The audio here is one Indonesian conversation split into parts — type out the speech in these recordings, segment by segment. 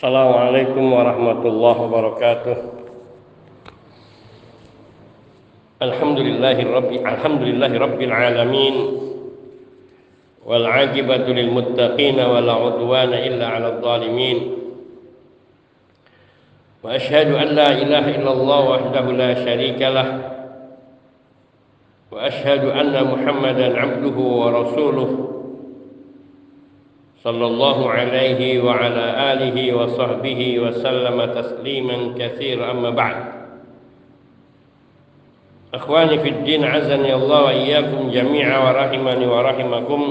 السلام عليكم ورحمة الله وبركاته. الحمد لله رب الحمد لله رب العالمين والعاقبة للمتقين ولا عدوان إلا على الظالمين. وأشهد أن لا إله إلا الله وحده لا شريك له. وأشهد أن محمدا عبده ورسوله. صلى الله عليه وعلى آله وصحبه وسلم تسليما كثيرا أما بعد أخواني في الدين عزني الله وإياكم جميعا ورحمني ورحمكم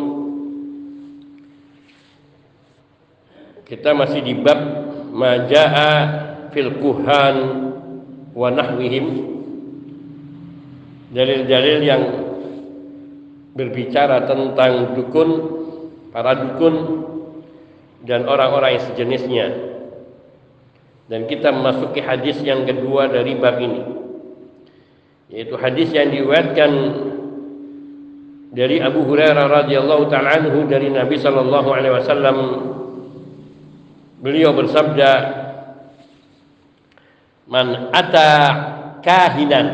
kita masih di bab majaa fil kuhan wa nahwihim dalil-dalil yang berbicara tentang dukun para dukun dan orang-orang yang sejenisnya. Dan kita memasuki hadis yang kedua dari bab ini. Yaitu hadis yang diriwayatkan dari Abu Hurairah radhiyallahu taala anhu dari Nabi sallallahu alaihi wasallam beliau bersabda Man ata kahinan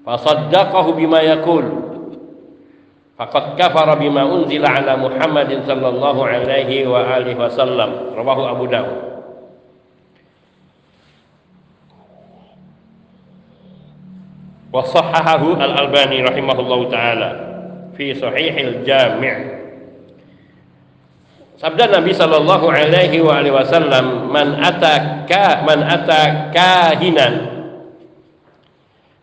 fasaddaqahu bima faqad kafara bima unzila ala Muhammadin sallallahu alaihi wa alihi wasallam. Rawahu Abu Dawud. Wa sahahahu al-Albani rahimahullahu taala fi sahihil jami' Sabda Nabi sallallahu alaihi wa alihi wasallam man ataka man ataka kahinan.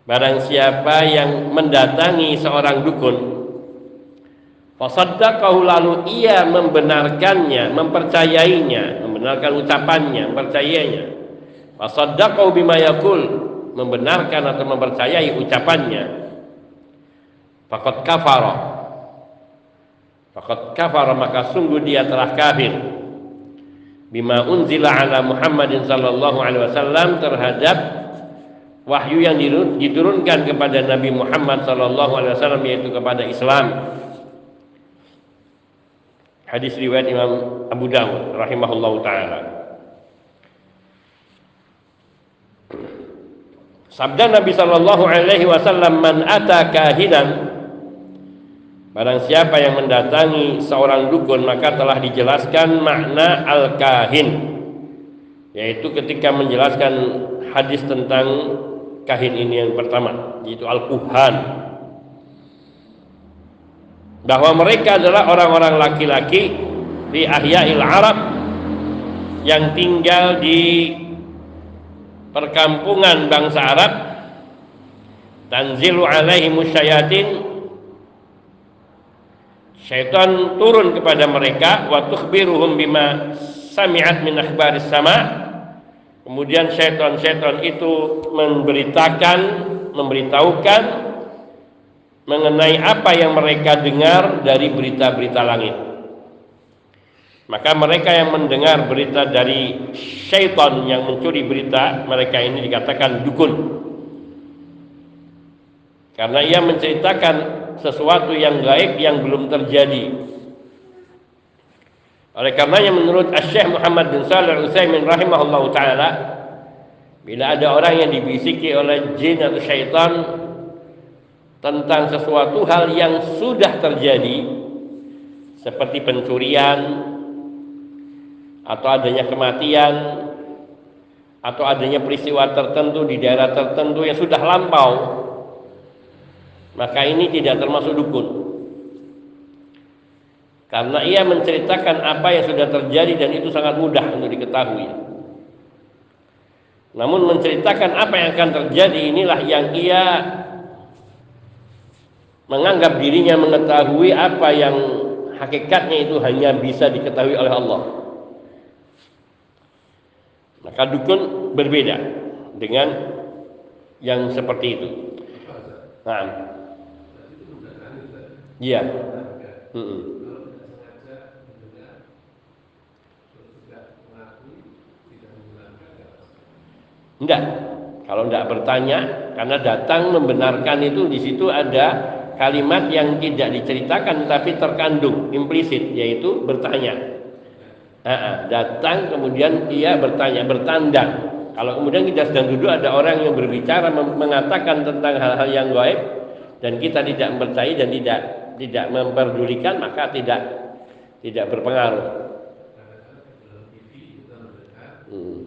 Barang siapa yang mendatangi seorang dukun Fasaddaqahu lalu ia membenarkannya, mempercayainya, membenarkan ucapannya, mempercayainya. Fasaddaqahu bima yaqul, membenarkan atau mempercayai ucapannya. Faqad kafara. Faqad kafara maka sungguh dia telah kafir. Bima unzila ala Muhammadin sallallahu alaihi wasallam terhadap wahyu yang diturunkan kepada Nabi Muhammad sallallahu alaihi wasallam yaitu kepada Islam. Hadis riwayat Imam Abu Dawud rahimahullah taala. Sabda Nabi sallallahu alaihi wasallam man ata kahinan Barang siapa yang mendatangi seorang dukun maka telah dijelaskan makna al-kahin yaitu ketika menjelaskan hadis tentang kahin ini yang pertama yaitu al-kuhan bahwa mereka adalah orang-orang laki-laki di ahya'il Arab yang tinggal di perkampungan bangsa Arab. Tanzilu alaihi musyayatin syaitan turun kepada mereka. Wa tukhbiruhum bima sami'at min akhbaris sama. Kemudian syaitan-syaitan itu memberitakan memberitahukan mengenai apa yang mereka dengar dari berita-berita langit. Maka mereka yang mendengar berita dari syaitan yang mencuri berita, mereka ini dikatakan dukun. Karena ia menceritakan sesuatu yang gaib yang belum terjadi. Oleh karenanya menurut Syekh Muhammad bin Shalih Al-Utsaimin rahimahullah taala, bila ada orang yang dibisiki oleh jin atau syaitan tentang sesuatu hal yang sudah terjadi seperti pencurian atau adanya kematian atau adanya peristiwa tertentu di daerah tertentu yang sudah lampau maka ini tidak termasuk dukun. Karena ia menceritakan apa yang sudah terjadi dan itu sangat mudah untuk diketahui. Namun menceritakan apa yang akan terjadi inilah yang ia menganggap dirinya mengetahui apa yang hakikatnya itu hanya bisa diketahui oleh Allah. Maka dukun berbeda dengan yang seperti itu. Nah, iya. Hmm. Enggak. Kalau enggak bertanya, karena datang membenarkan itu di situ ada kalimat yang tidak diceritakan tapi terkandung implisit yaitu bertanya datang kemudian ia bertanya bertandang kalau kemudian kita sedang duduk ada orang yang berbicara mengatakan tentang hal-hal yang gaib dan kita tidak mempercayai dan tidak tidak memperdulikan maka tidak tidak berpengaruh. Hmm.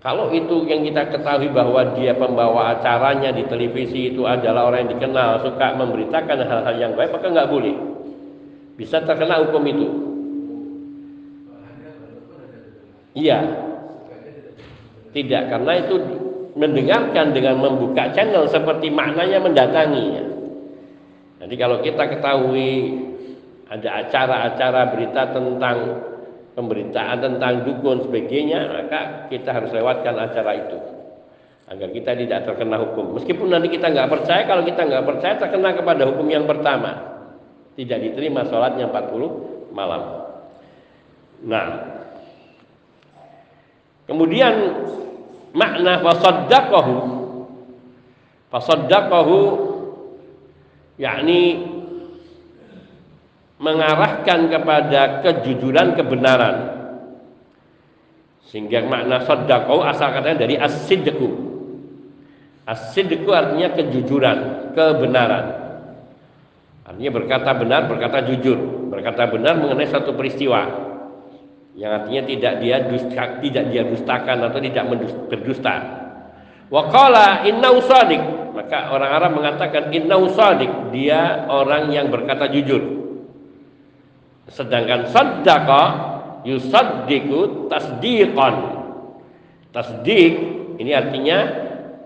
Kalau itu yang kita ketahui bahwa dia pembawa acaranya di televisi itu adalah orang yang dikenal suka memberitakan hal-hal yang baik maka nggak boleh bisa terkena hukum itu. Iya, tidak karena itu mendengarkan dengan membuka channel seperti maknanya mendatangi. Jadi kalau kita ketahui ada acara-acara berita tentang pemberitaan tentang dukun sebagainya maka kita harus lewatkan acara itu. Agar kita tidak terkena hukum. Meskipun nanti kita nggak percaya kalau kita nggak percaya terkena kepada hukum yang pertama. Tidak diterima sholatnya 40 malam. Nah. Kemudian makna fasaddaqahu. Fasaddaqahu yakni mengarahkan kepada kejujuran kebenaran. Sehingga makna sedekah asal katanya dari as-sidqu. As-sidqu artinya kejujuran kebenaran. Artinya berkata benar berkata jujur. Berkata benar mengenai satu peristiwa. Yang artinya tidak dia dusta, tidak dia dustakan atau tidak berdusta. Waqala inna usadik maka orang Arab mengatakan inna usadik dia orang yang berkata jujur Sedangkan saddaqa yusaddiqu tasdiqan. Tasdiq ini artinya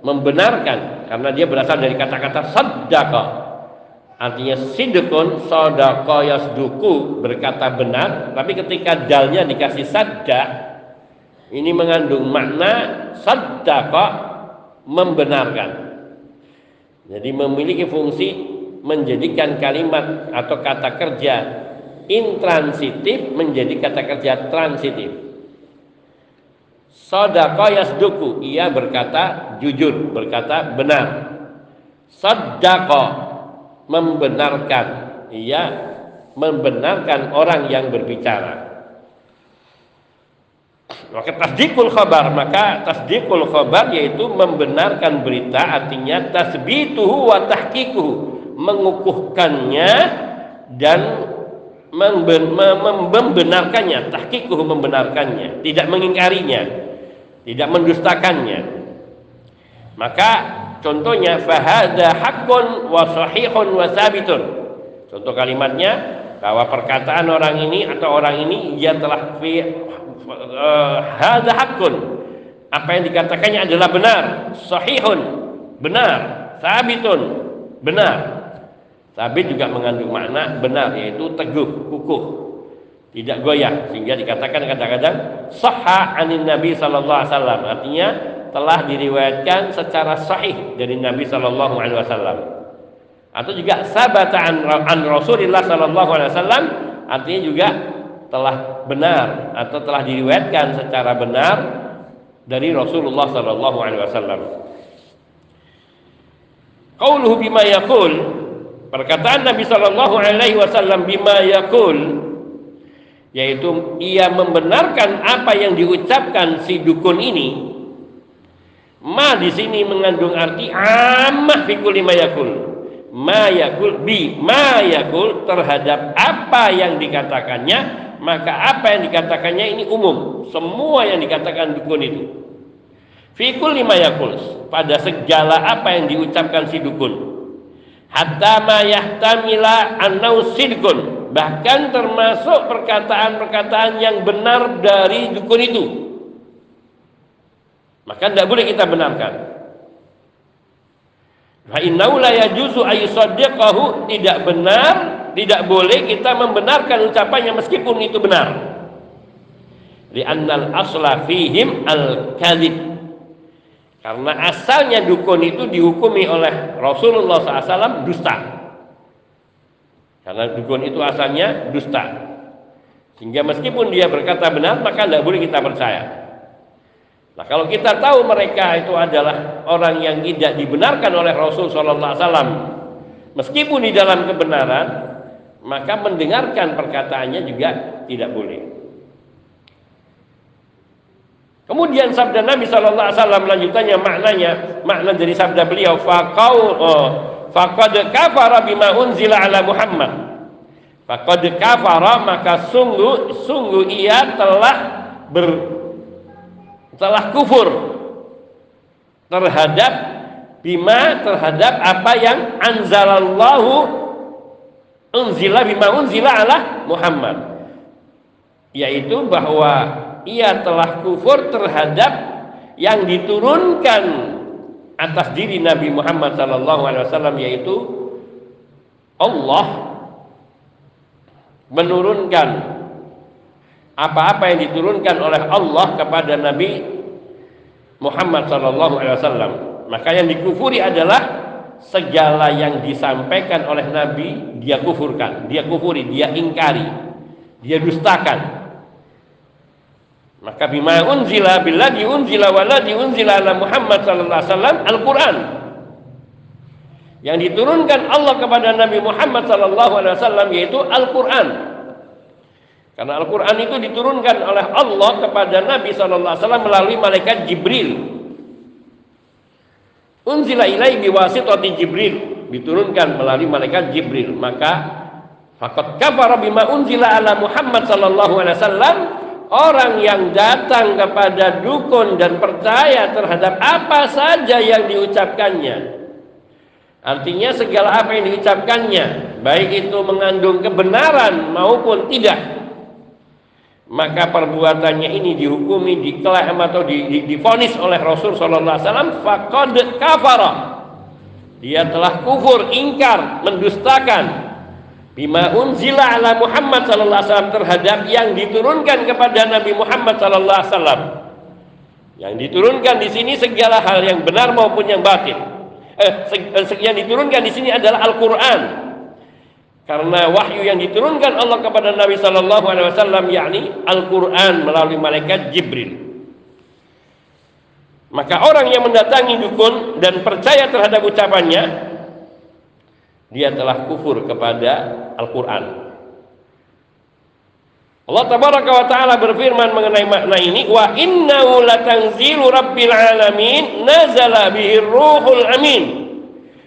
membenarkan karena dia berasal dari kata-kata saddaqa. Artinya sidqun sadaqa yasduku berkata benar, tapi ketika dalnya dikasih sadda ini mengandung makna saddaqa membenarkan. Jadi memiliki fungsi menjadikan kalimat atau kata kerja intransitif menjadi kata kerja transitif. Sodako yasduku, ia berkata jujur, berkata benar. Sodako membenarkan, ia membenarkan orang yang berbicara. Maka tasdikul khabar, maka tasdikul khabar yaitu membenarkan berita artinya tasbituhu wa tahqiquhu, mengukuhkannya dan membenarkannya, tahqiquh membenarkannya, tidak mengingkarinya, tidak mendustakannya. Maka contohnya fahada haqqun wa sahihun wa sabitun. Contoh kalimatnya bahwa perkataan orang ini atau orang ini ia telah fi uh, haqqun. Apa yang dikatakannya adalah benar, sahihun, benar, sabitun, benar. Sabit juga mengandung makna benar yaitu teguh, kukuh, tidak goyah sehingga dikatakan kadang-kadang sahha anin Nabi sallallahu alaihi wasallam artinya telah diriwayatkan secara sahih dari Nabi sallallahu alaihi wasallam. Atau juga sabata an, an Rasulillah sallallahu alaihi wasallam artinya juga telah benar atau telah diriwayatkan secara benar dari Rasulullah sallallahu alaihi wasallam. Qauluhu bima yaqul Perkataan Nabi Shallallahu Alaihi Wasallam bima yakul yaitu ia membenarkan apa yang diucapkan si dukun ini. Ma di sini mengandung arti amah fikul yakul. Ma yakul bi ma yakul terhadap apa yang dikatakannya maka apa yang dikatakannya ini umum semua yang dikatakan dukun itu fikul lima yakul pada segala apa yang diucapkan si dukun hatta ma yahtamila annau sidqun. Bahkan termasuk perkataan-perkataan yang benar dari dukun itu. Maka tidak boleh kita benarkan. Fa innahu la yajuzu ayusaddiqahu tidak benar tidak boleh kita membenarkan ucapannya meskipun itu benar. Li'annal asla fihim al-kadhib karena asalnya dukun itu dihukumi oleh Rasulullah SAW dusta. Karena dukun itu asalnya dusta. Sehingga meskipun dia berkata benar, maka tidak boleh kita percaya. Nah kalau kita tahu mereka itu adalah orang yang tidak dibenarkan oleh Rasul SAW, meskipun di dalam kebenaran, maka mendengarkan perkataannya juga tidak boleh. Kemudian sabda Nabi Shallallahu Alaihi Wasallam lanjutannya maknanya makna dari sabda beliau fakau oh, fakad kafara bima unzila ala Muhammad. Fakad kafara maka sungguh sungguh ia telah ber telah kufur terhadap bima terhadap apa yang anzalallahu unzila bima unzila ala Muhammad. Yaitu bahwa ia telah kufur terhadap yang diturunkan atas diri Nabi Muhammad SAW yaitu Allah menurunkan apa-apa yang diturunkan oleh Allah kepada Nabi Muhammad SAW maka yang dikufuri adalah segala yang disampaikan oleh Nabi dia kufurkan dia kufuri dia ingkari dia dustakan maka bima unzila billadhi unzila waladhi unzila ala Muhammad sallallahu alaihi wasallam Al-Qur'an. Yang diturunkan Allah kepada Nabi Muhammad sallallahu alaihi wasallam yaitu Al-Qur'an. Karena Al-Qur'an itu diturunkan oleh Allah kepada Nabi sallallahu alaihi wasallam melalui malaikat Jibril. Unzila ilai biwasitati Jibril, diturunkan melalui malaikat Jibril. Maka faqad kafara bima unzila ala Muhammad sallallahu alaihi wasallam orang yang datang kepada dukun dan percaya terhadap apa saja yang diucapkannya. Artinya segala apa yang diucapkannya, baik itu mengandung kebenaran maupun tidak, maka perbuatannya ini dihukumi, diklaim atau difonis oleh Rasul Sallallahu Alaihi Wasallam, kafara. Dia telah kufur, ingkar, mendustakan bima unzila ala Muhammad sallallahu alaihi wasallam terhadap yang diturunkan kepada Nabi Muhammad sallallahu alaihi wasallam. Yang diturunkan di sini segala hal yang benar maupun yang batin. Eh, eh yang diturunkan di sini adalah Al-Qur'an. Karena wahyu yang diturunkan Allah kepada Nabi sallallahu alaihi wasallam yakni Al-Qur'an melalui malaikat Jibril. Maka orang yang mendatangi dukun dan percaya terhadap ucapannya dia telah kufur kepada Al-Quran. Allah tabaraka wa taala berfirman mengenai makna ini wa innahu latanzilu rabbil alamin nazala bihi ruhul amin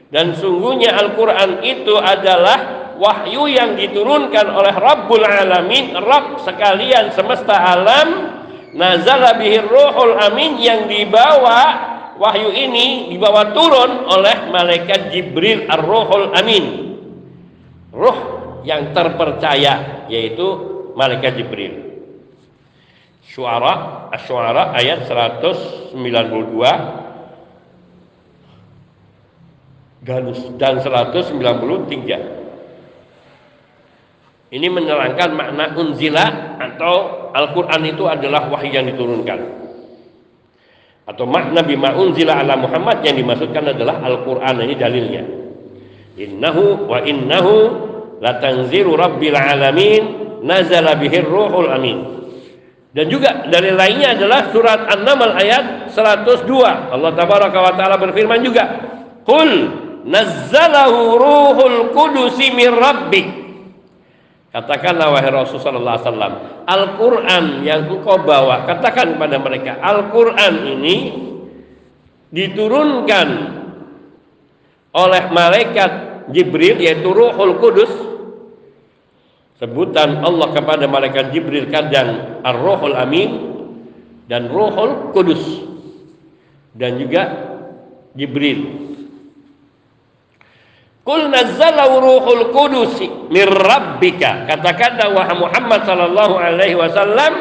dan sungguhnya Al-Qur'an itu adalah wahyu yang diturunkan oleh Rabbul alamin Rabb sekalian semesta alam nazala bihi ruhul amin yang dibawa wahyu ini dibawa turun oleh malaikat Jibril Ar-Ruhul Amin. Ruh yang terpercaya yaitu malaikat Jibril. Syuara, Asy-Syuara ayat 192 dan dan 193. Ini menerangkan makna unzila atau Al-Qur'an itu adalah wahyu yang diturunkan atau makna bima unzila ala Muhammad yang dimaksudkan adalah Al-Qur'an ini dalilnya. Innahu wa innahu latanziru rabbil alamin nazala bihir ruhul amin. Dan juga dalil lainnya adalah surat An-Naml ayat 102. Allah tabaraka wa taala berfirman juga, "Qul nazzalahu ruhul qudus min rabbik." Katakanlah wahai Rasulullah SAW, Al-Quran yang engkau bawa, katakan kepada mereka, Al-Quran ini diturunkan oleh malaikat Jibril yaitu Ruhul Kudus. Sebutan Allah kepada malaikat Jibril kadang Ar-Ruhul Amin dan Ruhul Kudus dan juga Jibril Kul nazzalahu ruhul qudus min rabbika. Katakanlah wahai Muhammad sallallahu alaihi wasallam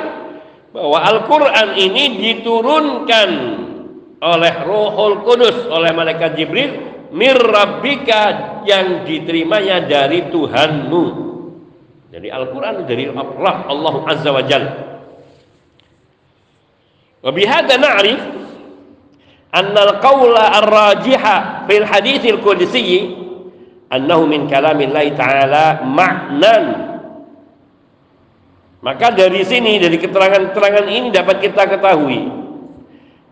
bahwa Al-Qur'an ini diturunkan oleh Ruhul Kudus oleh malaikat Jibril mir rabbika yang diterimanya dari Tuhanmu. Jadi Al-Qur'an dari Allah Allah Azza wa Jalla. Wa bihadza na'rif anna al-qawla ar-rajiha fil haditsil qudsi annahu min kalamillahi ta'ala ma'nan. Maka dari sini dari keterangan-keterangan ini dapat kita ketahui.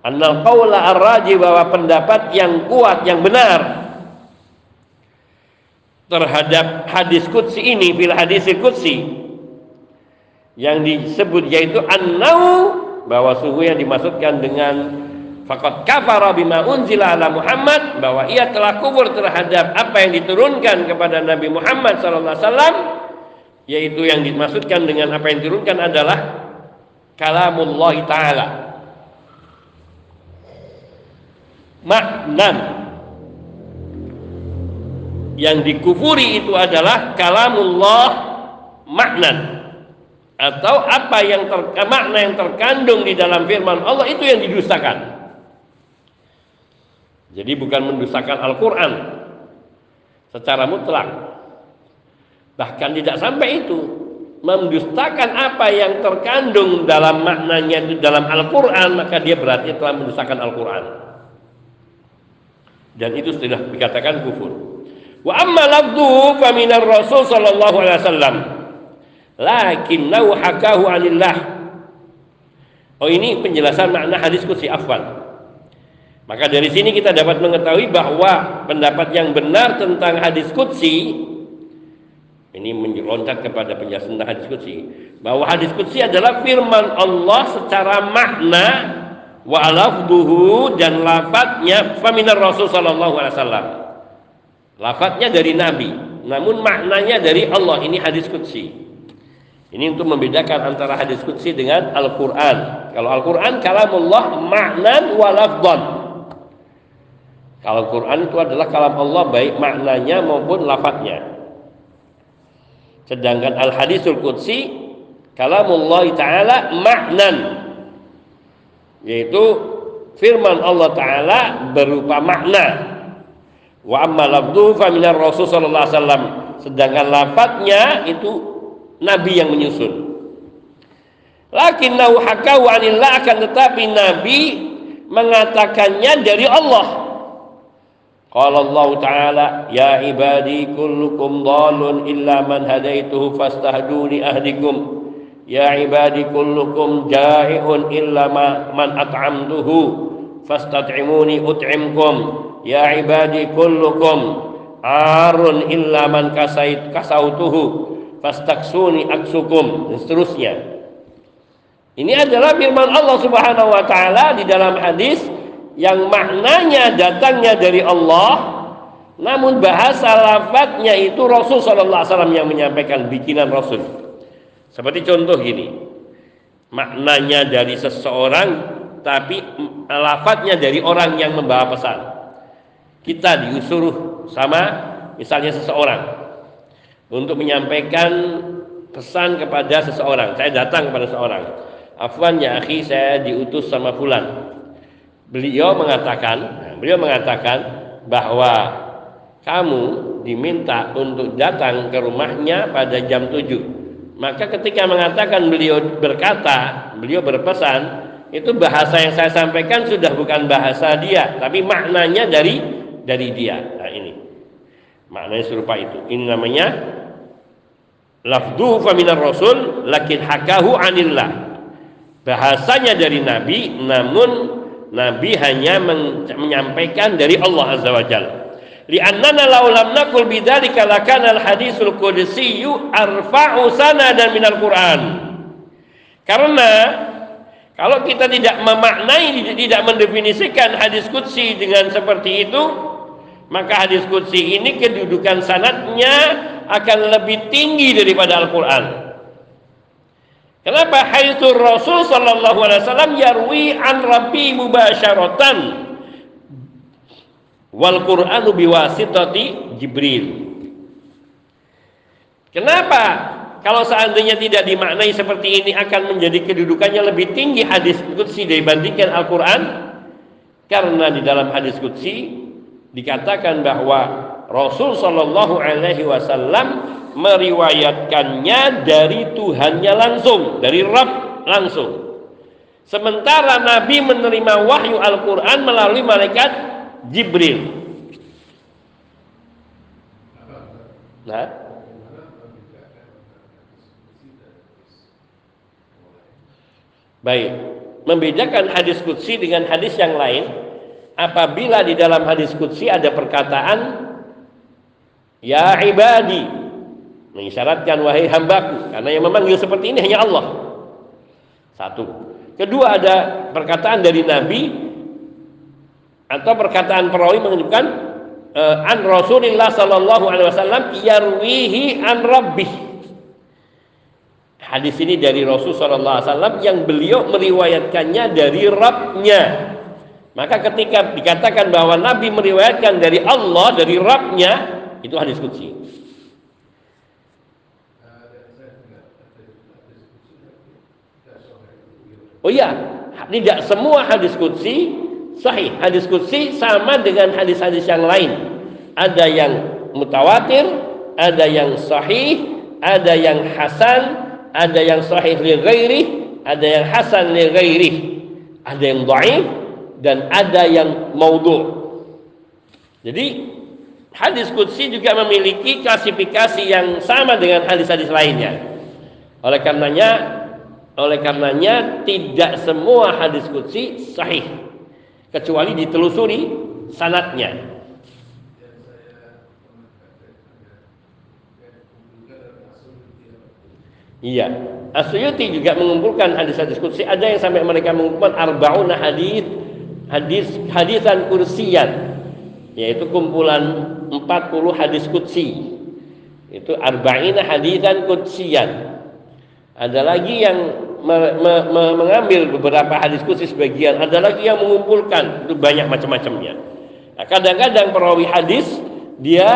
Annal qawla ar-raji bahwa pendapat yang kuat yang benar terhadap hadis kutsi ini fil hadis kutsi yang disebut yaitu annau bahwa suhu yang dimaksudkan dengan Fakat kafara bima unzila ala Muhammad bahwa ia telah kufur terhadap apa yang diturunkan kepada Nabi Muhammad sallallahu alaihi wasallam yaitu yang dimaksudkan dengan apa yang diturunkan adalah kalamullah taala. Maknan yang dikufuri itu adalah kalamullah maknan atau apa yang ter, makna yang terkandung di dalam firman Allah itu yang didustakan. Jadi bukan mendustakan Al-Quran secara mutlak. Bahkan tidak sampai itu. Mendustakan apa yang terkandung dalam maknanya di dalam Al-Quran, maka dia berarti telah mendustakan Al-Quran. Dan itu sudah dikatakan kufur. Wa amma lafdu faminar Rasul sallallahu alaihi wasallam. Lakinnahu hakahu anillah. Oh ini penjelasan makna hadis kursi afwan. Maka dari sini kita dapat mengetahui bahwa pendapat yang benar tentang hadis kutsi ini meloncat kepada penjelasan tentang hadis kutsi bahwa hadis kutsi adalah firman Allah secara makna wa lafduhu dan lafadznya faminar Rasul sallallahu alaihi wasallam. Lafadznya dari Nabi, namun maknanya dari Allah. Ini hadis kutsi. Ini untuk membedakan antara hadis kutsi dengan Al-Quran. Kalau Al-Quran kalamullah maknan wa lafdan. Kalau Quran itu adalah kalam Allah baik maknanya maupun lafadznya. Sedangkan al hadisul qudsi kalamullah taala maknan yaitu firman Allah taala berupa makna. Wa amma fa minar Rasul sallallahu alaihi wasallam. Sedangkan lafadznya itu Nabi yang menyusun. Lakinnahu hakahu anillah akan tetapi Nabi mengatakannya dari Allah Qala Allah Ta'ala ya ibadi kullukum dhalun illa man hadaituhu fastahduni ahdikum. Ya ibadi kullukum jai'un illa ma man at'amtuhu fastad'imuni ut'imkum. Ya ibadi kullukum arun illa man kasait kasautuhu fastaksuni aksukum. Dan seterusnya. Ini adalah firman Allah Subhanahu wa taala di dalam hadis yang maknanya datangnya dari Allah namun bahasa lafadznya itu Rasul Sallallahu Alaihi Wasallam yang menyampaikan bikinan Rasul. Seperti contoh gini maknanya dari seseorang tapi lafadznya dari orang yang membawa pesan. Kita diusuruh sama misalnya seseorang untuk menyampaikan pesan kepada seseorang. Saya datang kepada seseorang. Afwan ya akhi saya diutus sama fulan beliau mengatakan beliau mengatakan bahwa kamu diminta untuk datang ke rumahnya pada jam 7 maka ketika mengatakan beliau berkata beliau berpesan itu bahasa yang saya sampaikan sudah bukan bahasa dia tapi maknanya dari dari dia. Nah ini. Maknanya serupa itu. Ini namanya lafdu faminar rasul lakin hakahu anillah. Bahasanya dari nabi namun Nabi hanya menyampaikan dari Allah Azza wa Jalla. Li'annana law lam naqul bidzalika lakana al-hadisul qudsiyyu arfa'u sanadan minal Qur'an. Karena kalau kita tidak memaknai tidak mendefinisikan hadis qudsi dengan seperti itu, maka hadis qudsi ini kedudukan sanatnya akan lebih tinggi daripada Al-Qur'an. Kenapa haitsu Rasul sallallahu alaihi wasallam yarwi an Rabbi mubasyaratan wal Qur'anu biwasitati Jibril. Kenapa kalau seandainya tidak dimaknai seperti ini akan menjadi kedudukannya lebih tinggi hadis qudsi dibandingkan Al-Qur'an? Karena di dalam hadis qudsi dikatakan bahwa Rasul sallallahu alaihi wasallam meriwayatkannya dari Tuhannya langsung, dari Rabb langsung. Sementara Nabi menerima wahyu Al-Quran melalui malaikat Jibril. Nah, baik. Membedakan hadis kutsi dengan hadis yang lain, apabila di dalam hadis kutsi ada perkataan Ya ibadi mengisyaratkan wahai hambaku karena yang memanggil seperti ini hanya Allah. Satu. Kedua ada perkataan dari Nabi atau perkataan perawi menunjukkan uh, an Rasulillah sallallahu alaihi wasallam yarwihi an rabbih. Hadis ini dari Rasul sallallahu alaihi wasallam yang beliau meriwayatkannya dari Rabbnya. Maka ketika dikatakan bahwa Nabi meriwayatkan dari Allah, dari Rabbnya, itu hadis kudsi. Oh iya, tidak semua hadis kudsi sahih. Hadis kudsi sama dengan hadis-hadis yang lain. Ada yang mutawatir, ada yang sahih, ada yang hasan, ada yang sahih li ghairi, ada yang hasan li ghairi, ada yang dhaif dan ada yang maudhu. Jadi hadis kudsi juga memiliki klasifikasi yang sama dengan hadis-hadis lainnya. Oleh karenanya oleh karenanya tidak semua hadis kudsi sahih kecuali ditelusuri sanatnya. Iya, Asyuti juga mengumpulkan hadis-hadis kudsi. Ada yang sampai mereka mengumpulkan arbauna hadis hadis hadisan kursian yaitu kumpulan 40 hadis kudsi. Itu arba'ina hadisan kudsian. Ada lagi yang me, me, me, mengambil beberapa hadis kudsi sebagian, ada lagi yang mengumpulkan. Itu banyak macam-macamnya. Nah, kadang-kadang perawi hadis dia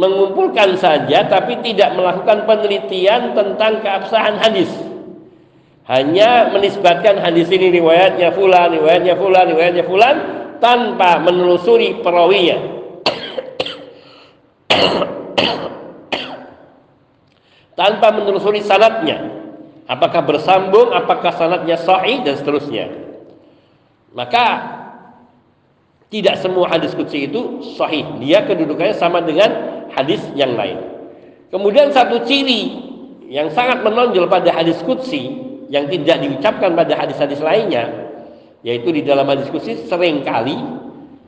mengumpulkan saja tapi tidak melakukan penelitian tentang keabsahan hadis. Hanya menisbatkan hadis ini riwayatnya fulan, riwayatnya fulan, riwayatnya fulan tanpa menelusuri perawinya. Tanpa menelusuri sanatnya. Apakah bersambung, apakah sanatnya sahih dan seterusnya. Maka tidak semua hadis kutsi itu sahih. Dia kedudukannya sama dengan hadis yang lain. Kemudian satu ciri yang sangat menonjol pada hadis kutsi yang tidak diucapkan pada hadis-hadis lainnya, yaitu di dalam hadis kutsi sering kali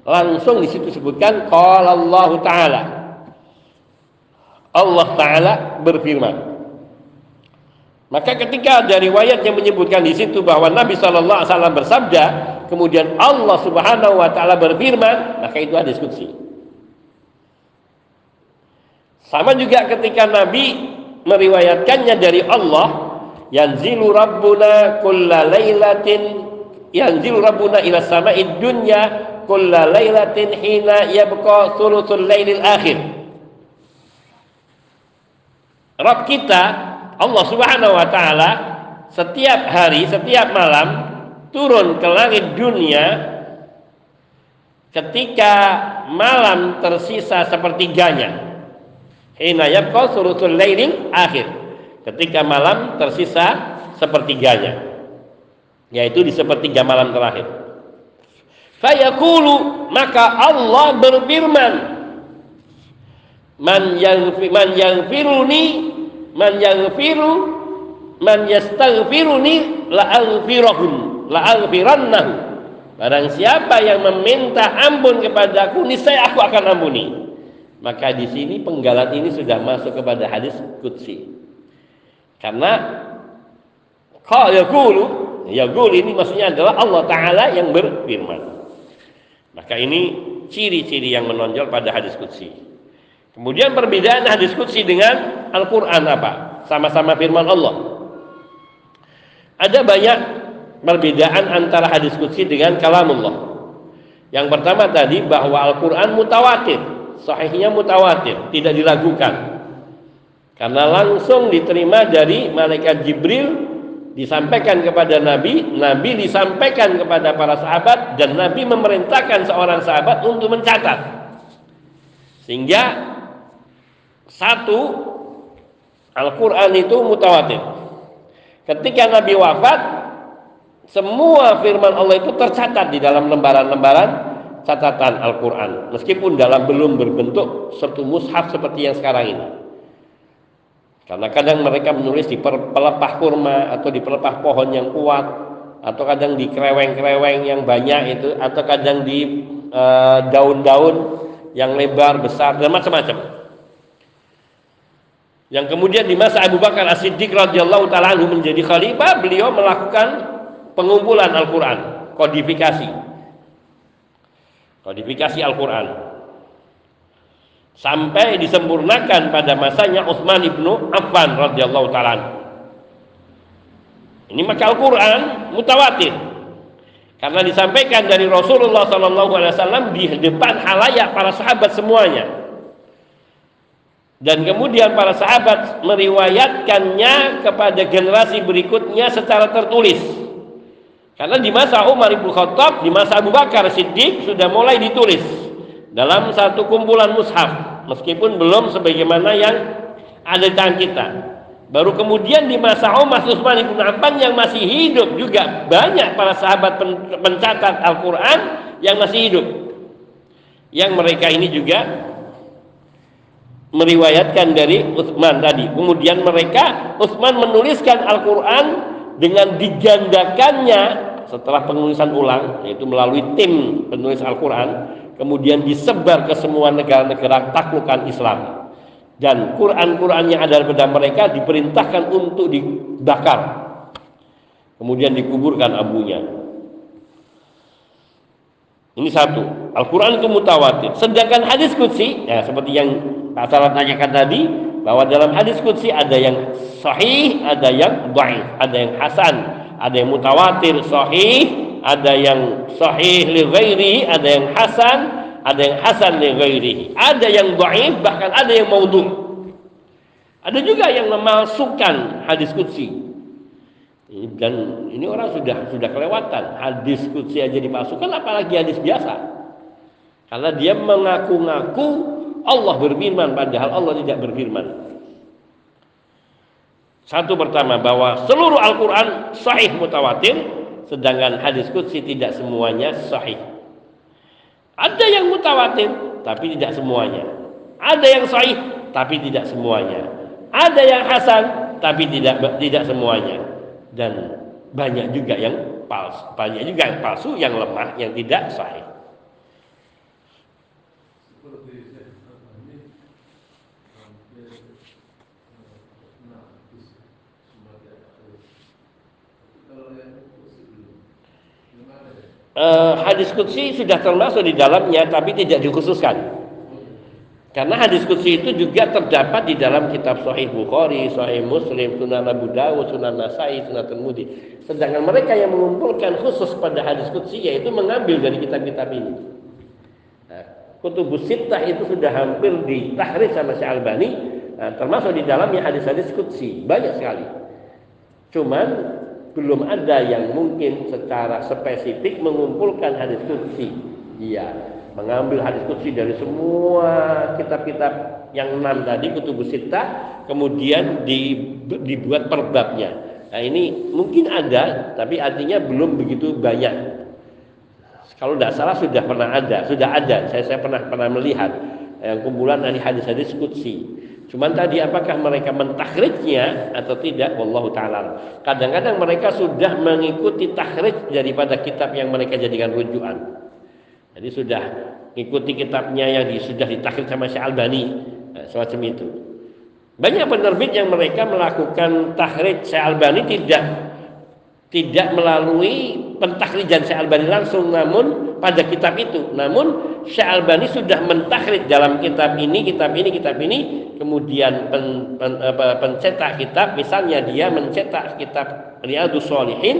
langsung di situ sebutkan qala Allah taala. Allah taala berfirman. Maka ketika ada riwayat yang menyebutkan di situ bahwa Nabi Shallallahu Alaihi Wasallam bersabda, kemudian Allah Subhanahu Wa Taala berfirman, maka itu hadis kutsi. Sama juga ketika Nabi meriwayatkannya dari Allah, yanzilu rabbuna kulla lailatin yanzilu rabbuna ila sama'id dunya kulla lailatin hina yabqa thuluthul lailil akhir. Rabb kita Allah Subhanahu wa taala setiap hari, setiap malam turun ke langit dunia ketika malam tersisa sepertiganya Hina yabqa sulusul lailin akhir. Ketika malam tersisa sepertiganya. Yaitu di sepertiga malam terakhir. Fayaqulu maka Allah berfirman Man yaghfir man yaghfiruni man yaghfiru man yastaghfiruni la aghfirahum la aghfirannahu Barang siapa yang meminta ampun kepadaku niscaya aku akan ampuni maka di sini penggalan ini sudah masuk kepada hadis kutsi. Karena kalau yaqulu, yaqul ini maksudnya adalah Allah taala yang berfirman. Maka ini ciri-ciri yang menonjol pada hadis kutsi. Kemudian perbedaan hadis kutsi dengan Al-Qur'an apa? Sama-sama firman Allah. Ada banyak perbedaan antara hadis kutsi dengan kalamullah. Yang pertama tadi bahwa Al-Qur'an mutawatir sahihnya mutawatir, tidak dilakukan. Karena langsung diterima dari malaikat Jibril disampaikan kepada Nabi, Nabi disampaikan kepada para sahabat dan Nabi memerintahkan seorang sahabat untuk mencatat. Sehingga satu Al-Qur'an itu mutawatir. Ketika Nabi wafat, semua firman Allah itu tercatat di dalam lembaran-lembaran catatan Al-Quran. Meskipun dalam belum berbentuk satu mushaf seperti yang sekarang ini. Karena kadang mereka menulis di pelepah kurma atau di pelepah pohon yang kuat atau kadang di kereweng-kereweng yang banyak itu atau kadang di eh, daun-daun uh, yang lebar besar dan macam-macam yang kemudian di masa Abu Bakar As-Siddiq radhiyallahu taala menjadi khalifah, beliau melakukan pengumpulan Al-Qur'an, kodifikasi. Kodifikasi Al-Qur'an. Sampai disempurnakan pada masanya Utsman ibnu Affan radhiyallahu taala. Ini maka Al-Qur'an mutawatir. Karena disampaikan dari Rasulullah sallallahu alaihi wasallam di depan halayak para sahabat semuanya dan kemudian para sahabat meriwayatkannya kepada generasi berikutnya secara tertulis. Karena di masa Umar Ibn Khattab, di masa Abu Bakar Siddiq sudah mulai ditulis dalam satu kumpulan mushaf, meskipun belum sebagaimana yang ada di tangan kita. Baru kemudian di masa Umar Utsman Ibn Affan yang masih hidup juga banyak para sahabat pencatat Al-Qur'an yang masih hidup. Yang mereka ini juga meriwayatkan dari Utsman tadi. Kemudian mereka Utsman menuliskan Al-Qur'an dengan digandakannya setelah penulisan ulang yaitu melalui tim penulis Al-Qur'an kemudian disebar ke semua negara-negara taklukan Islam. Dan Quran-Quran yang ada pada mereka diperintahkan untuk dibakar. Kemudian dikuburkan abunya. Ini satu. Al-Quran itu mutawatir. Sedangkan hadis kudsi, ya seperti yang Pak Salah tanyakan tadi bahwa dalam hadis qudsi ada yang sahih, ada yang dhaif, ada yang hasan, ada yang mutawatir sahih, ada yang sahih li ghairi, ada yang hasan, ada yang hasan li ghairi. Ada yang dhaif bahkan ada yang maudhu. Ada juga yang memalsukan hadis qudsi. Dan ini orang sudah sudah kelewatan. Hadis qudsi aja dimasukkan apalagi hadis biasa. Karena dia mengaku-ngaku Allah berfirman padahal Allah tidak berfirman. Satu pertama bahwa seluruh Al-Quran sahih mutawatir, sedangkan hadis kudsi tidak semuanya sahih. Ada yang mutawatir, tapi tidak semuanya. Ada yang sahih, tapi tidak semuanya. Ada yang hasan, tapi tidak tidak semuanya. Dan banyak juga yang palsu, banyak juga yang palsu, yang lemah, yang tidak sahih. uh, hadis kutsi sudah termasuk di dalamnya tapi tidak dikhususkan. Karena hadis kutsi itu juga terdapat di dalam kitab Sahih Bukhari, Sahih Muslim, Sunan Abu Dawud, Sunan Nasai, Sunan Tirmidzi. Sedangkan mereka yang mengumpulkan khusus pada hadis kutsi yaitu mengambil dari kitab-kitab ini. Nah, Kutubus Sittah itu sudah hampir ditahrir sama Syekh Albani, nah, termasuk di dalamnya hadis-hadis kutsi banyak sekali. Cuman belum ada yang mungkin secara spesifik mengumpulkan hadis kutsi. Iya, mengambil hadis kutsi dari semua kitab-kitab yang enam tadi kutubus sita, kemudian dibuat perbabnya. Nah ini mungkin ada, tapi artinya belum begitu banyak. Kalau tidak salah sudah pernah ada, sudah ada. Saya saya pernah pernah melihat yang kumpulan dari hadis-hadis kutsi. Cuman tadi apakah mereka mentakhrijnya atau tidak wallahu taala. Kadang-kadang mereka sudah mengikuti takhrij daripada kitab yang mereka jadikan rujukan. Jadi sudah mengikuti kitabnya yang sudah ditakhrij sama Syekh Albani, nah, semacam itu. Banyak penerbit yang mereka melakukan takhrij Syekh Albani tidak tidak melalui pentakhrijan Syekh Albani langsung namun pada kitab itu. Namun Syekh Albani sudah mentakhrij dalam kitab ini, kitab ini, kitab ini kemudian pen, pen, apa, pencetak kitab misalnya dia mencetak kitab Riyadus Solihin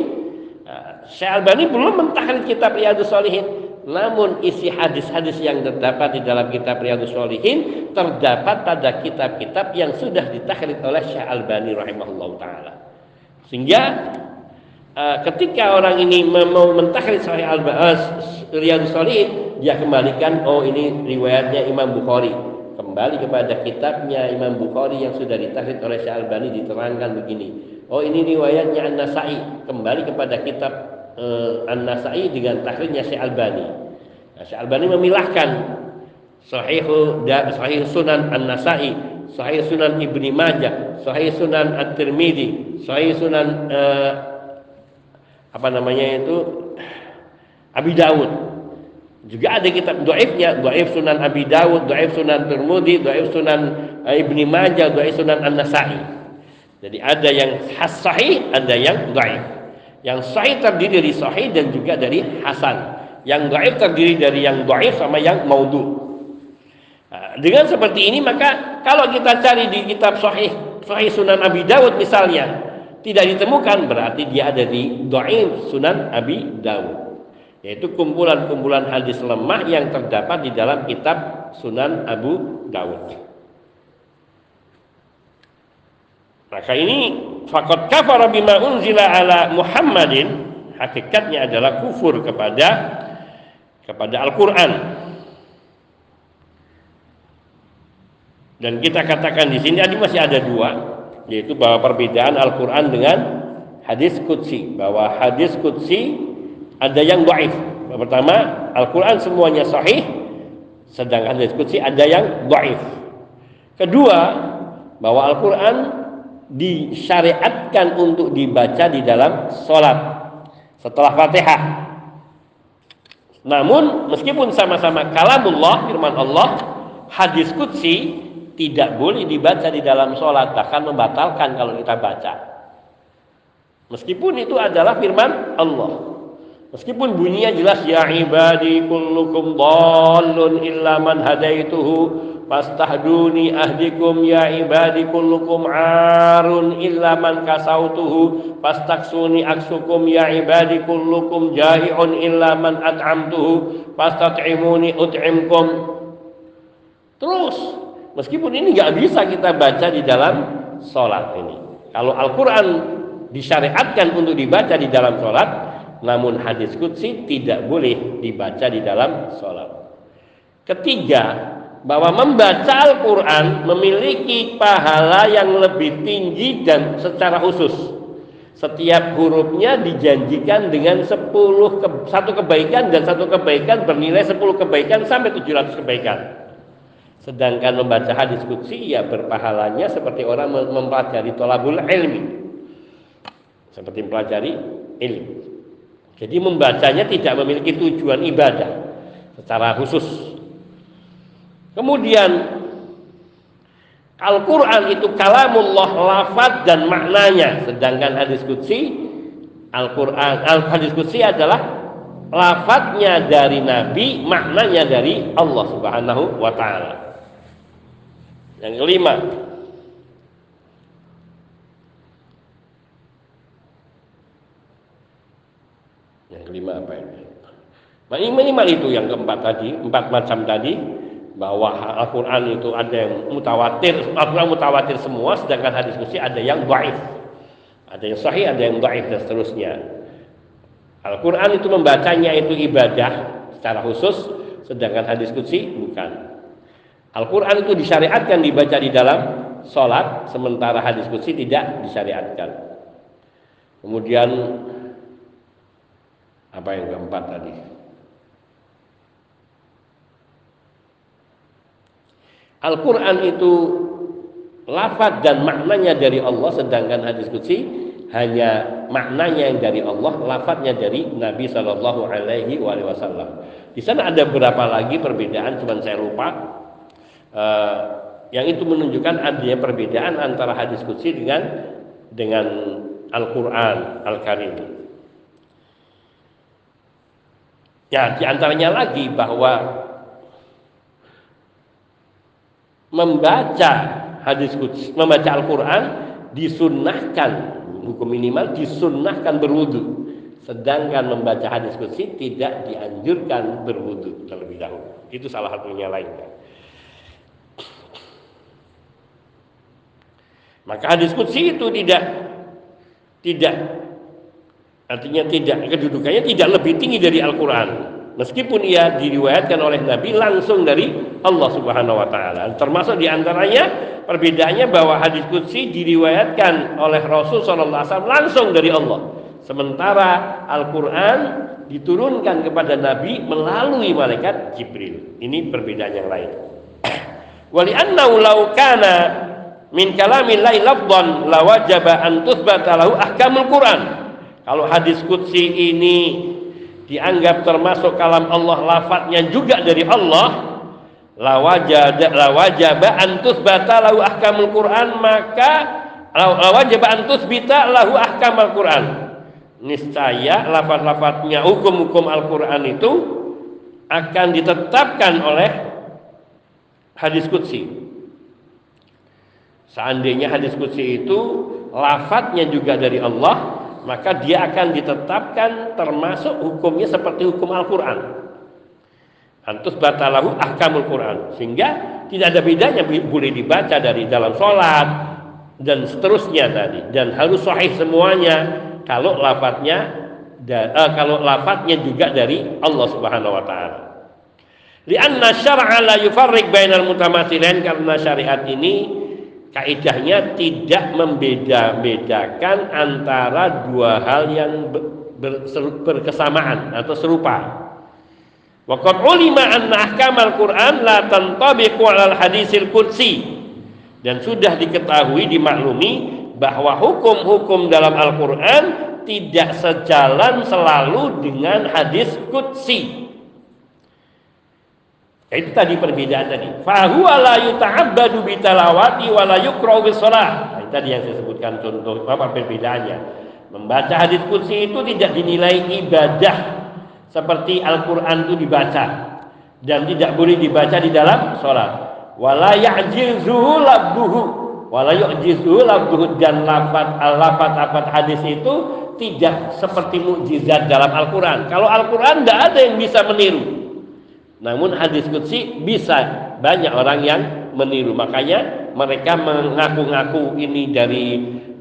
nah, Syekh Albani belum mentakhrij kitab Riyadus Solihin namun isi hadis-hadis yang terdapat di dalam kitab Riyadus Solihin terdapat pada kitab-kitab yang sudah ditakhrij oleh Syekh Albani rahimahullah taala. Sehingga Uh, ketika orang ini mau mentakhrid Sahih Al uh, Riyadhus Shalihin, dia kembalikan oh ini riwayatnya Imam Bukhari. Kembali kepada kitabnya Imam Bukhari yang sudah ditakhrid oleh Syekh Albani diterangkan begini. Oh ini riwayatnya An-Nasai. Kembali kepada kitab uh, An-Nasai dengan takhridnya Syekh Albani. Nah, Syekh Albani memilahkan Sahih Sahih Sunan An-Nasai, Sahih Sunan Ibni Majah, Sahih Sunan At-Tirmidzi, Sahih Sunan uh, apa namanya itu Abi Dawud juga ada kitab doaifnya doaif Sunan Abi Dawud doaif Sunan Tirmidzi doaif Sunan uh, Ibni Majah, dhaif Sunan An-Nasa'i. Jadi ada yang has sahih, ada yang dhaif. Yang sahih terdiri dari sahih dan juga dari hasan. Yang dhaif terdiri dari yang dhaif sama yang maudhu. Nah, dengan seperti ini maka kalau kita cari di kitab sahih sahih Sunan Abi Dawud misalnya tidak ditemukan berarti dia ada di dhaif Sunan Abi Dawud yaitu kumpulan-kumpulan hadis lemah yang terdapat di dalam kitab Sunan Abu Dawud. Maka ini fakot kafara bima unzila ala Muhammadin hakikatnya adalah kufur kepada kepada Al-Qur'an Dan kita katakan di sini ada masih ada dua, yaitu bahwa perbedaan Al-Quran dengan hadis kutsi. Bahwa hadis kutsi ada yang baik. Pertama, Al-Quran semuanya sahih, sedangkan hadis kutsi ada yang baik. Kedua, bahwa Al-Quran disyariatkan untuk dibaca di dalam sholat setelah fatihah. Namun meskipun sama-sama kalamullah firman Allah, hadis kutsi tidak boleh dibaca di dalam sholat bahkan membatalkan kalau kita baca meskipun itu adalah firman Allah meskipun bunyinya jelas ya ibadi kullukum dhallun illa man hadaituhu fastahduni ahdikum ya ibadi kullukum arun illa man kasautuhu fastaksuni aksukum ya ibadi kullukum jahi'un illa man at'amtuhu fastat'imuni ut'imkum terus Meskipun ini nggak bisa kita baca di dalam sholat ini. Kalau Al-Quran disyariatkan untuk dibaca di dalam sholat, namun hadis kutsi tidak boleh dibaca di dalam sholat. Ketiga, bahwa membaca Al-Quran memiliki pahala yang lebih tinggi dan secara khusus. Setiap hurufnya dijanjikan dengan 10 ke, satu kebaikan dan satu kebaikan bernilai 10 kebaikan sampai 700 kebaikan. Sedangkan membaca hadis kutsi ya berpahalanya seperti orang mempelajari tolabul ilmi. Seperti mempelajari ilmu. Jadi membacanya tidak memiliki tujuan ibadah secara khusus. Kemudian Al-Quran itu kalamullah lafad dan maknanya. Sedangkan hadis kutsi Al-Quran, al-hadis kutsi adalah lafadnya dari Nabi, maknanya dari Allah Subhanahu wa taala. Yang kelima, yang kelima apa ini? Nah, minimal itu yang keempat tadi, empat macam tadi bahwa Al-Quran itu ada yang mutawatir, Al-Quran mutawatir semua, sedangkan hadis kursi ada yang baik, ada yang sahih, ada yang baik dan seterusnya. Al-Quran itu membacanya itu ibadah secara khusus, sedangkan hadis kursi bukan. Al-Quran itu disyariatkan dibaca di dalam sholat, sementara hadis kudsi tidak disyariatkan. Kemudian apa yang keempat tadi? Al-Quran itu lafaz dan maknanya dari Allah, sedangkan hadis kudsi hanya maknanya yang dari Allah, lafadznya dari Nabi Shallallahu Alaihi Wasallam. Di sana ada beberapa lagi perbedaan, cuman saya lupa uh, yang itu menunjukkan adanya perbedaan antara hadis kutsi dengan dengan Al-Quran Al-Karim. Ya, di antaranya lagi bahwa membaca hadis kutsi, membaca Al-Quran disunnahkan hukum minimal disunnahkan berwudu. Sedangkan membaca hadis kutsi tidak dianjurkan berwudu terlebih dahulu. Itu salah satunya lainnya. Maka hadis kudsi itu tidak tidak artinya tidak kedudukannya tidak lebih tinggi dari Al-Qur'an. Meskipun ia diriwayatkan oleh Nabi langsung dari Allah Subhanahu wa taala. Termasuk di antaranya perbedaannya bahwa hadis kudsi diriwayatkan oleh Rasul sallallahu alaihi wasallam langsung dari Allah. Sementara Al-Qur'an diturunkan kepada Nabi melalui malaikat Jibril. Ini perbedaan yang lain. Wali annahu law min kalamillahi lawajaba an tuthbata lahu ahkamul Quran. Kalau hadis qudsi ini dianggap termasuk kalam Allah lafadznya juga dari Allah, la wajaba la wajaba an tuthbata lahu ahkamul Quran maka la wajaba an tuthbita lahu ahkamul Quran. Niscaya lafaz-lafaznya hukum-hukum Al-Qur'an itu akan ditetapkan oleh hadis qudsi. Seandainya hadis qudsi itu lafadznya juga dari Allah maka dia akan ditetapkan termasuk hukumnya seperti hukum Al-Qur'an. Antus batalahu ahkamul Quran. Sehingga tidak ada bedanya boleh dibaca dari dalam sholat dan seterusnya tadi. Dan harus sahih semuanya kalau lafadznya uh, kalau lafadznya juga dari Allah Subhanahu wa taala. Lianna syar'a la yufarriq bainal mutamathilain karena syariat ini kaidahnya tidak membeda-bedakan antara dua hal yang berkesamaan atau serupa. Waqad ulima anna ahkamal Quran la tantabiqu 'alal hadisil qudsi. Dan sudah diketahui dimaklumi bahwa hukum-hukum dalam Al-Qur'an tidak sejalan selalu dengan hadis qudsi. Itu tadi perbedaan tadi. Fahuwa la yuta'abbadu bitalawati wa la yukra'u bisalah. Nah, tadi yang saya sebutkan contoh apa perbedaannya. Membaca hadis qudsi itu tidak dinilai ibadah seperti Al-Quran itu dibaca dan tidak boleh dibaca di dalam sholat wala ya'jizuhu labduhu wala labduhu dan lafat lafat-lafat hadis itu tidak seperti mukjizat dalam Al-Quran kalau Al-Quran tidak ada yang bisa meniru namun hadis kutsi bisa banyak orang yang meniru makanya mereka mengaku-ngaku ini dari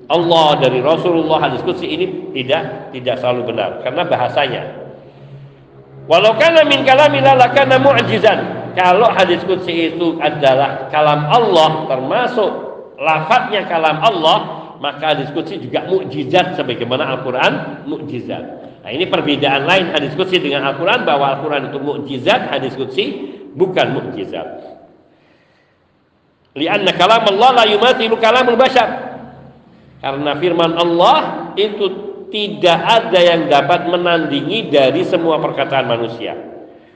Allah dari Rasulullah hadis kutsi ini tidak tidak selalu benar karena bahasanya Walau kana min kalamillah lakana mu'jizan. Kalau hadis qudsi itu adalah kalam Allah termasuk lafadznya kalam Allah, maka hadis qudsi juga mukjizat sebagaimana Al-Qur'an mukjizat. Nah, ini perbedaan lain hadis qudsi dengan Al-Qur'an bahwa Al-Qur'an itu mukjizat, hadis qudsi bukan mukjizat. Lianna kalam Allah la yumathilu kalamul bashar. Karena firman Allah itu tidak ada yang dapat menandingi dari semua perkataan manusia.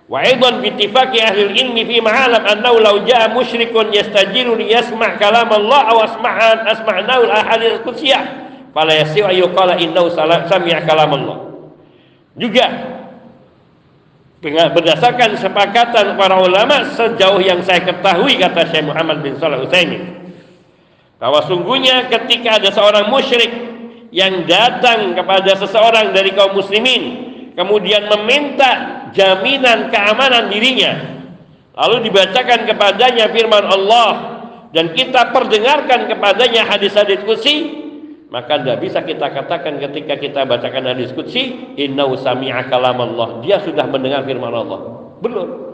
Wa aidan bi ittifaqi ahli ilmi fi ma'alam annahu law jaa musyrikun yastajiru li yasma' kalam Allah aw asma'an asma'nahu al-ahadits qudsiyah fala yasi'u yuqala innahu sami'a kalam Allah. Juga berdasarkan sepakatan para ulama sejauh yang saya ketahui kata Syekh Muhammad bin Shalih Utsaimin bahwa sungguhnya ketika ada seorang musyrik yang datang kepada seseorang dari kaum muslimin kemudian meminta jaminan keamanan dirinya lalu dibacakan kepadanya firman Allah dan kita perdengarkan kepadanya hadis-hadis kutsi maka tidak bisa kita katakan ketika kita bacakan hadis kutsi innahu sami'a kalam Allah dia sudah mendengar firman Allah belum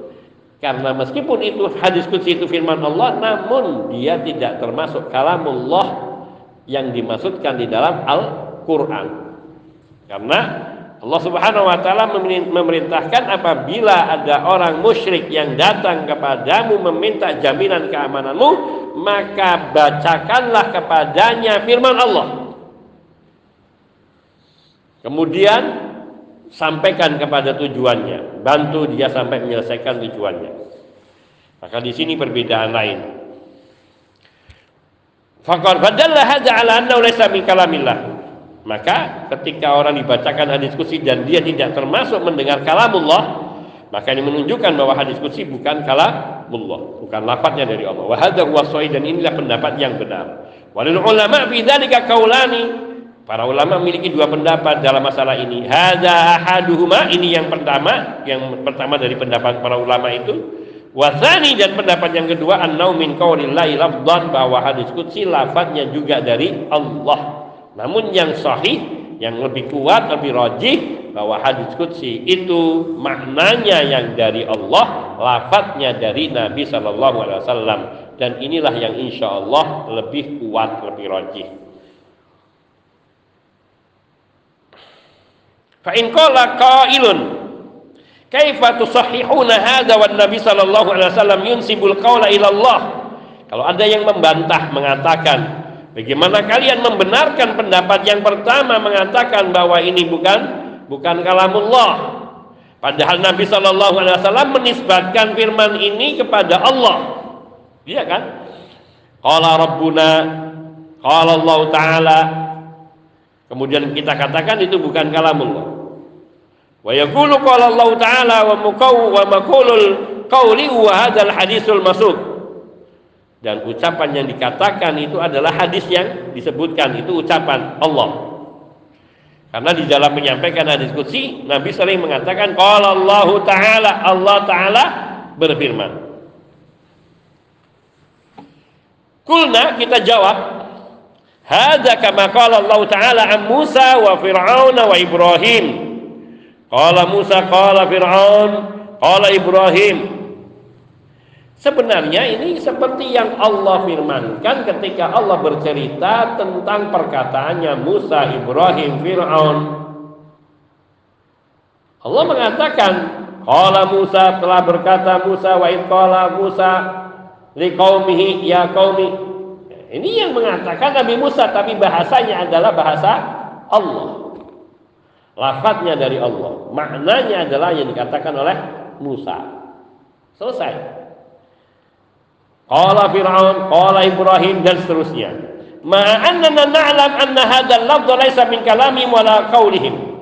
karena meskipun itu hadis kutsi itu firman Allah namun dia tidak termasuk kalamullah yang dimaksudkan di dalam Al-Quran. Karena Allah Subhanahu wa taala memerintahkan apabila ada orang musyrik yang datang kepadamu meminta jaminan keamananmu, maka bacakanlah kepadanya firman Allah. Kemudian sampaikan kepada tujuannya, bantu dia sampai menyelesaikan tujuannya. Maka di sini perbedaan lain. Fakor badallah hadza ala annahu laysa min kalamillah. Maka ketika orang dibacakan hadis kursi dan dia tidak termasuk mendengar kalamullah, maka ini menunjukkan bahwa hadis kursi bukan kalamullah, bukan lafadznya dari Allah. Wa hadza dan inilah pendapat yang benar. Walil ulama fi dzalika qaulani. Para ulama memiliki dua pendapat dalam masalah ini. Hadza ahaduhuma ini yang pertama, yang pertama dari pendapat para ulama itu Wasani dan pendapat yang kedua annau min qaulillahi lafdhan bahwa hadis qudsi lafadznya juga dari Allah. Namun yang sahih, yang lebih kuat, lebih rajih bahwa hadis qudsi itu maknanya yang dari Allah, lafadznya dari Nabi sallallahu alaihi wasallam dan inilah yang insya Allah lebih kuat, lebih rajih. Fa in qala qailun Kaifa tusahhihuna Nabi sallallahu alaihi wasallam yunsibul qaula ila Allah. Kalau ada yang membantah mengatakan, bagaimana kalian membenarkan pendapat yang pertama mengatakan bahwa ini bukan bukan kalamullah. Padahal Nabi Shallallahu Alaihi Wasallam menisbatkan firman ini kepada Allah. Iya kan? Qala Rabbuna, Qala Allah Ta'ala. Kemudian kita katakan itu bukan kalamullah. Wa yaqulu qala Allah Ta'ala wa mukaw wa makulul qawli wa hadzal hadisul masuk. Dan ucapan yang dikatakan itu adalah hadis yang disebutkan itu ucapan Allah. Karena di dalam menyampaikan hadis qudsi, Nabi sering mengatakan qala Allah taala, Allah taala berfirman. Kulna kita jawab, hadza kama qala Allah taala an Musa wa Fir'aun wa Ibrahim. Qala Musa qala Fir'aun qala Ibrahim Sebenarnya ini seperti yang Allah firmankan ketika Allah bercerita tentang perkataannya Musa, Ibrahim, Fir'aun. Allah mengatakan, Qala Musa telah berkata Musa wa qala Musa liqaumihi ya qaumi. Ini yang mengatakan Nabi Musa tapi bahasanya adalah bahasa Allah. Lafadznya dari Allah. Maknanya adalah yang dikatakan oleh Musa. Selesai. Qala Fir'aun, qala Ibrahim dan seterusnya. Ma'annana na'lam anna hadzal lafdh laisa min kalamihim wala qaulihim.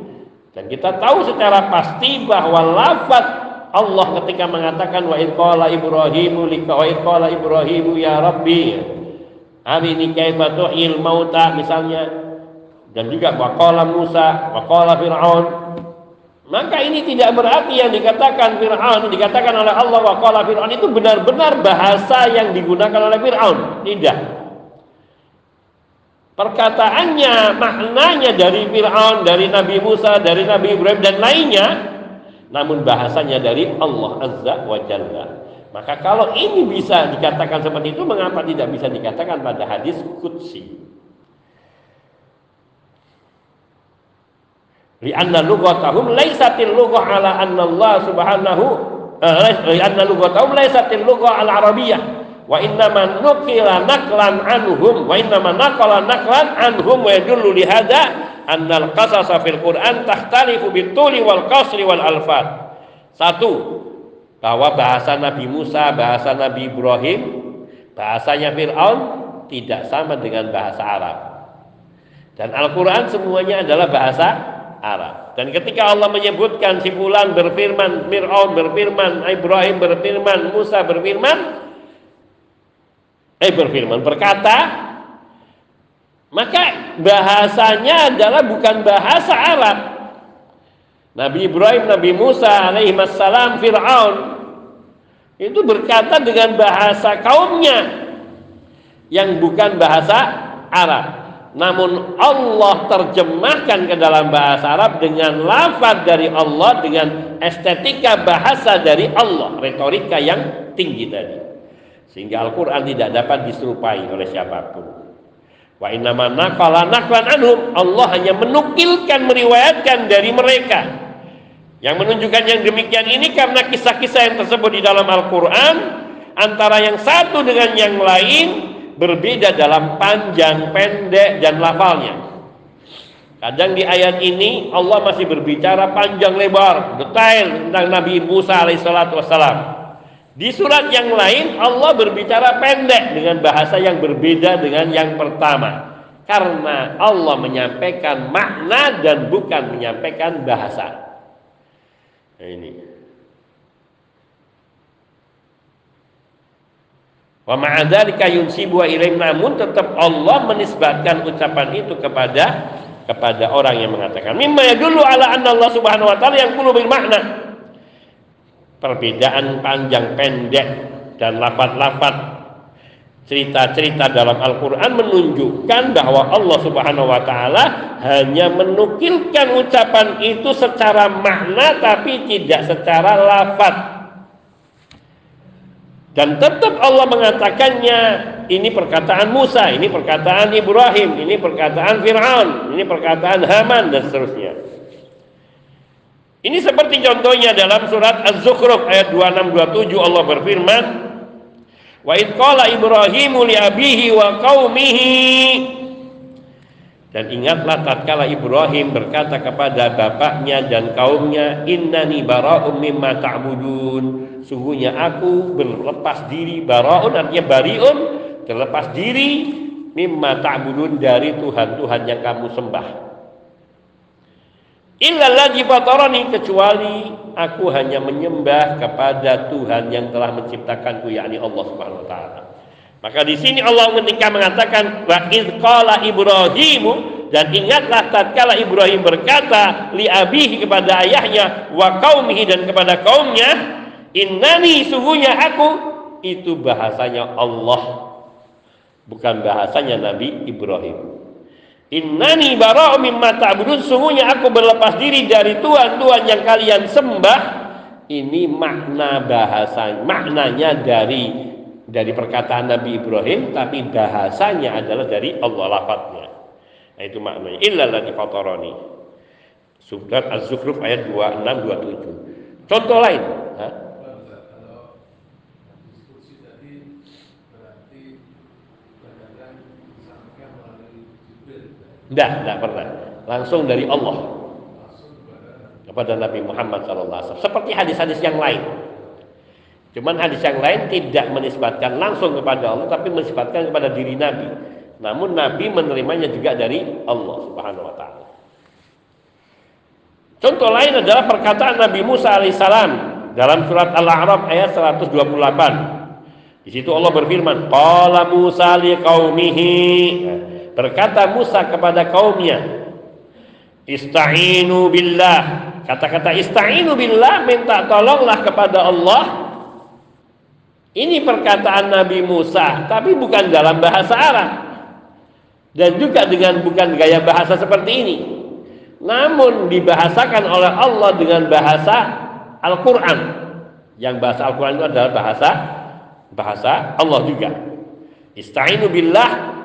Dan kita tahu secara pasti bahwa lafaz Allah ketika mengatakan wa id qala Ibrahimu lika wa id qala Ibrahimu ya Rabbi. Arini kaifa tuhyil mauta misalnya dan juga wa qala Musa wa qala Fir'aun maka ini tidak berarti yang dikatakan Fir'aun, dikatakan oleh Allah wa qala Fir'aun itu benar-benar bahasa yang digunakan oleh Fir'aun. Tidak. Perkataannya, maknanya dari Fir'aun, dari Nabi Musa, dari Nabi Ibrahim dan lainnya, namun bahasanya dari Allah Azza wa Jalla. Maka kalau ini bisa dikatakan seperti itu, mengapa tidak bisa dikatakan pada hadis Qudsi? Lianna lughatahum laisatil lughah ala anna Allah subhanahu lianna lughatahum laisatil lughah al arabiyyah wa innama nukila naklan anhum wa innama naqala naklan anhum wa yadullu li hadza anna al qasasa fil Qur'an tahtalifu bituli wal qasri wal alfat. Satu, bahwa bahasa Nabi Musa, bahasa Nabi Ibrahim, bahasanya Fir'aun tidak sama dengan bahasa Arab. Dan Al-Quran semuanya adalah bahasa Arab. Dan ketika Allah menyebutkan si fulan berfirman, Fir'aun berfirman, Ibrahim berfirman, Musa berfirman, eh berfirman berkata, maka bahasanya adalah bukan bahasa Arab. Nabi Ibrahim, Nabi Musa alaihi wassalam, Fir'aun itu berkata dengan bahasa kaumnya yang bukan bahasa Arab namun Allah terjemahkan ke dalam bahasa Arab dengan lafaz dari Allah dengan estetika bahasa dari Allah retorika yang tinggi tadi. Sehingga Al-Quran tidak dapat diserupai oleh siapa pun. Wa innama naqala naqlan anhum Allah hanya menukilkan meriwayatkan dari mereka. Yang menunjukkan yang demikian ini karena kisah-kisah yang tersebut di dalam Al-Quran antara yang satu dengan yang lain berbeda dalam panjang, pendek, dan lafalnya. Kadang di ayat ini Allah masih berbicara panjang lebar, detail tentang Nabi Musa alaihissalatu wassalam. Di surat yang lain Allah berbicara pendek dengan bahasa yang berbeda dengan yang pertama. Karena Allah menyampaikan makna dan bukan menyampaikan bahasa. Nah, ini. Wa ma'adzalika yunsibu ilaihim namun tetap Allah menisbatkan ucapan itu kepada kepada orang yang mengatakan. Mimma yadullu ala anna Allah Subhanahu wa taala yang perlu bermakna perbedaan panjang pendek dan lafaz-lafaz cerita-cerita dalam Al-Quran menunjukkan bahwa Allah Subhanahu wa Ta'ala hanya menukilkan ucapan itu secara makna, tapi tidak secara lafaz. Dan tetap Allah mengatakannya ini perkataan Musa, ini perkataan Ibrahim, ini perkataan Fir'aun, ini perkataan Haman dan seterusnya. Ini seperti contohnya dalam surat Az-Zukhruf ayat 2627 Allah berfirman, "Wa id qala Ibrahimu li abihi wa qaumihi" Dan ingatlah tatkala Ibrahim berkata kepada bapaknya dan kaumnya, "Innani bara'um mimma ta'budun." Sungguhnya aku berlepas diri, bara'un artinya bariun, terlepas diri mimma ta'budun dari Tuhan-Tuhan yang kamu sembah. Illalladzi fatarani kecuali aku hanya menyembah kepada Tuhan yang telah menciptakanku yakni Allah Subhanahu wa taala. Maka di sini Allah ketika mengatakan wa qala Ibrahimu dan ingatlah tatkala Ibrahim berkata li abihi kepada ayahnya wa qaumihi dan kepada kaumnya innani sungguhnya aku. Itu bahasanya Allah. Bukan bahasanya Nabi Ibrahim. Innani bara'u mimma ta'budun. Sungguhnya aku berlepas diri dari tuhan-tuhan yang kalian sembah. Ini makna bahasa maknanya dari dari perkataan Nabi Ibrahim tapi bahasanya adalah dari Allah lafadznya. Nah, itu maknanya. Illalladzi fatarani. Surat Az-Zukhruf ayat 26 27 contoh lain. Ha? Tidak, tidak pernah. Langsung dari Allah kepada Nabi Muhammad SAW. Seperti hadis-hadis yang lain. Cuman hadis yang lain tidak menisbatkan langsung kepada Allah tapi menisbatkan kepada diri Nabi. Namun Nabi menerimanya juga dari Allah Subhanahu wa taala. Contoh lain adalah perkataan Nabi Musa alaihissalam dalam surat Al-A'raf ayat 128. Di situ Allah berfirman, "Qala Musa liqaumihi" Berkata Musa kepada kaumnya, "Ista'inu billah." Kata-kata ista'inu billah minta tolonglah kepada Allah ini perkataan Nabi Musa, tapi bukan dalam bahasa Arab. Dan juga dengan bukan gaya bahasa seperti ini. Namun dibahasakan oleh Allah dengan bahasa Al-Qur'an. Yang bahasa Al-Qur'an itu adalah bahasa bahasa Allah juga. Ista'inu billah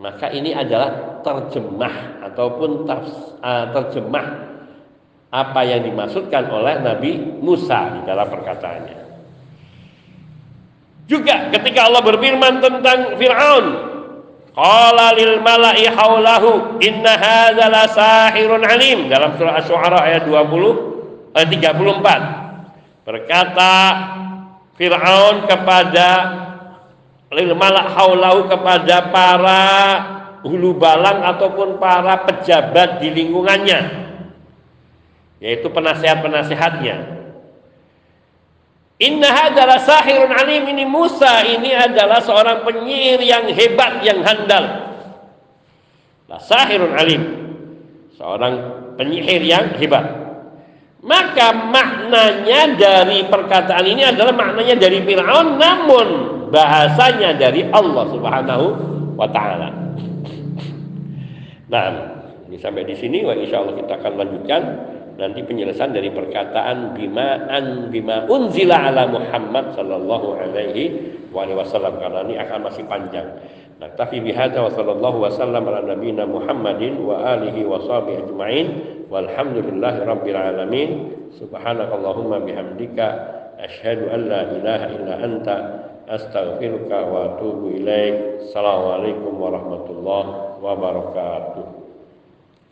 maka ini adalah terjemah ataupun uh, terjemah apa yang dimaksudkan oleh Nabi Musa di dalam perkataannya. Juga ketika Allah berfirman tentang Fir'aun, Qala lil mala'i haulahu inna hadza la sahirun alim dalam surah Asy-Syu'ara ayat 20 ayat 34. Berkata Fir'aun kepada lil mala' haulahu kepada para hulu balang ataupun para pejabat di lingkungannya yaitu penasehat-penasehatnya Inna adalah sahirun alim ini Musa ini adalah seorang penyihir yang hebat yang handal. Lah sahirun alim. Seorang penyihir yang hebat. Maka maknanya dari perkataan ini adalah maknanya dari Firaun namun bahasanya dari Allah Subhanahu wa taala. Nah, ini sampai di sini wa insyaallah kita akan lanjutkan nanti penjelasan dari perkataan bima an bima unzila ala Muhammad sallallahu alaihi wasallam karena ini akan masih panjang. Nah, tapi bihadza wa sallallahu wasallam ala nabiyina Muhammadin wa alihi wa sahbihi ajmain walhamdulillahi rabbil alamin. Subhanakallahumma bihamdika asyhadu an la ilaha illa anta astaghfiruka wa atubu ilaik. Assalamualaikum warahmatullahi wabarakatuh.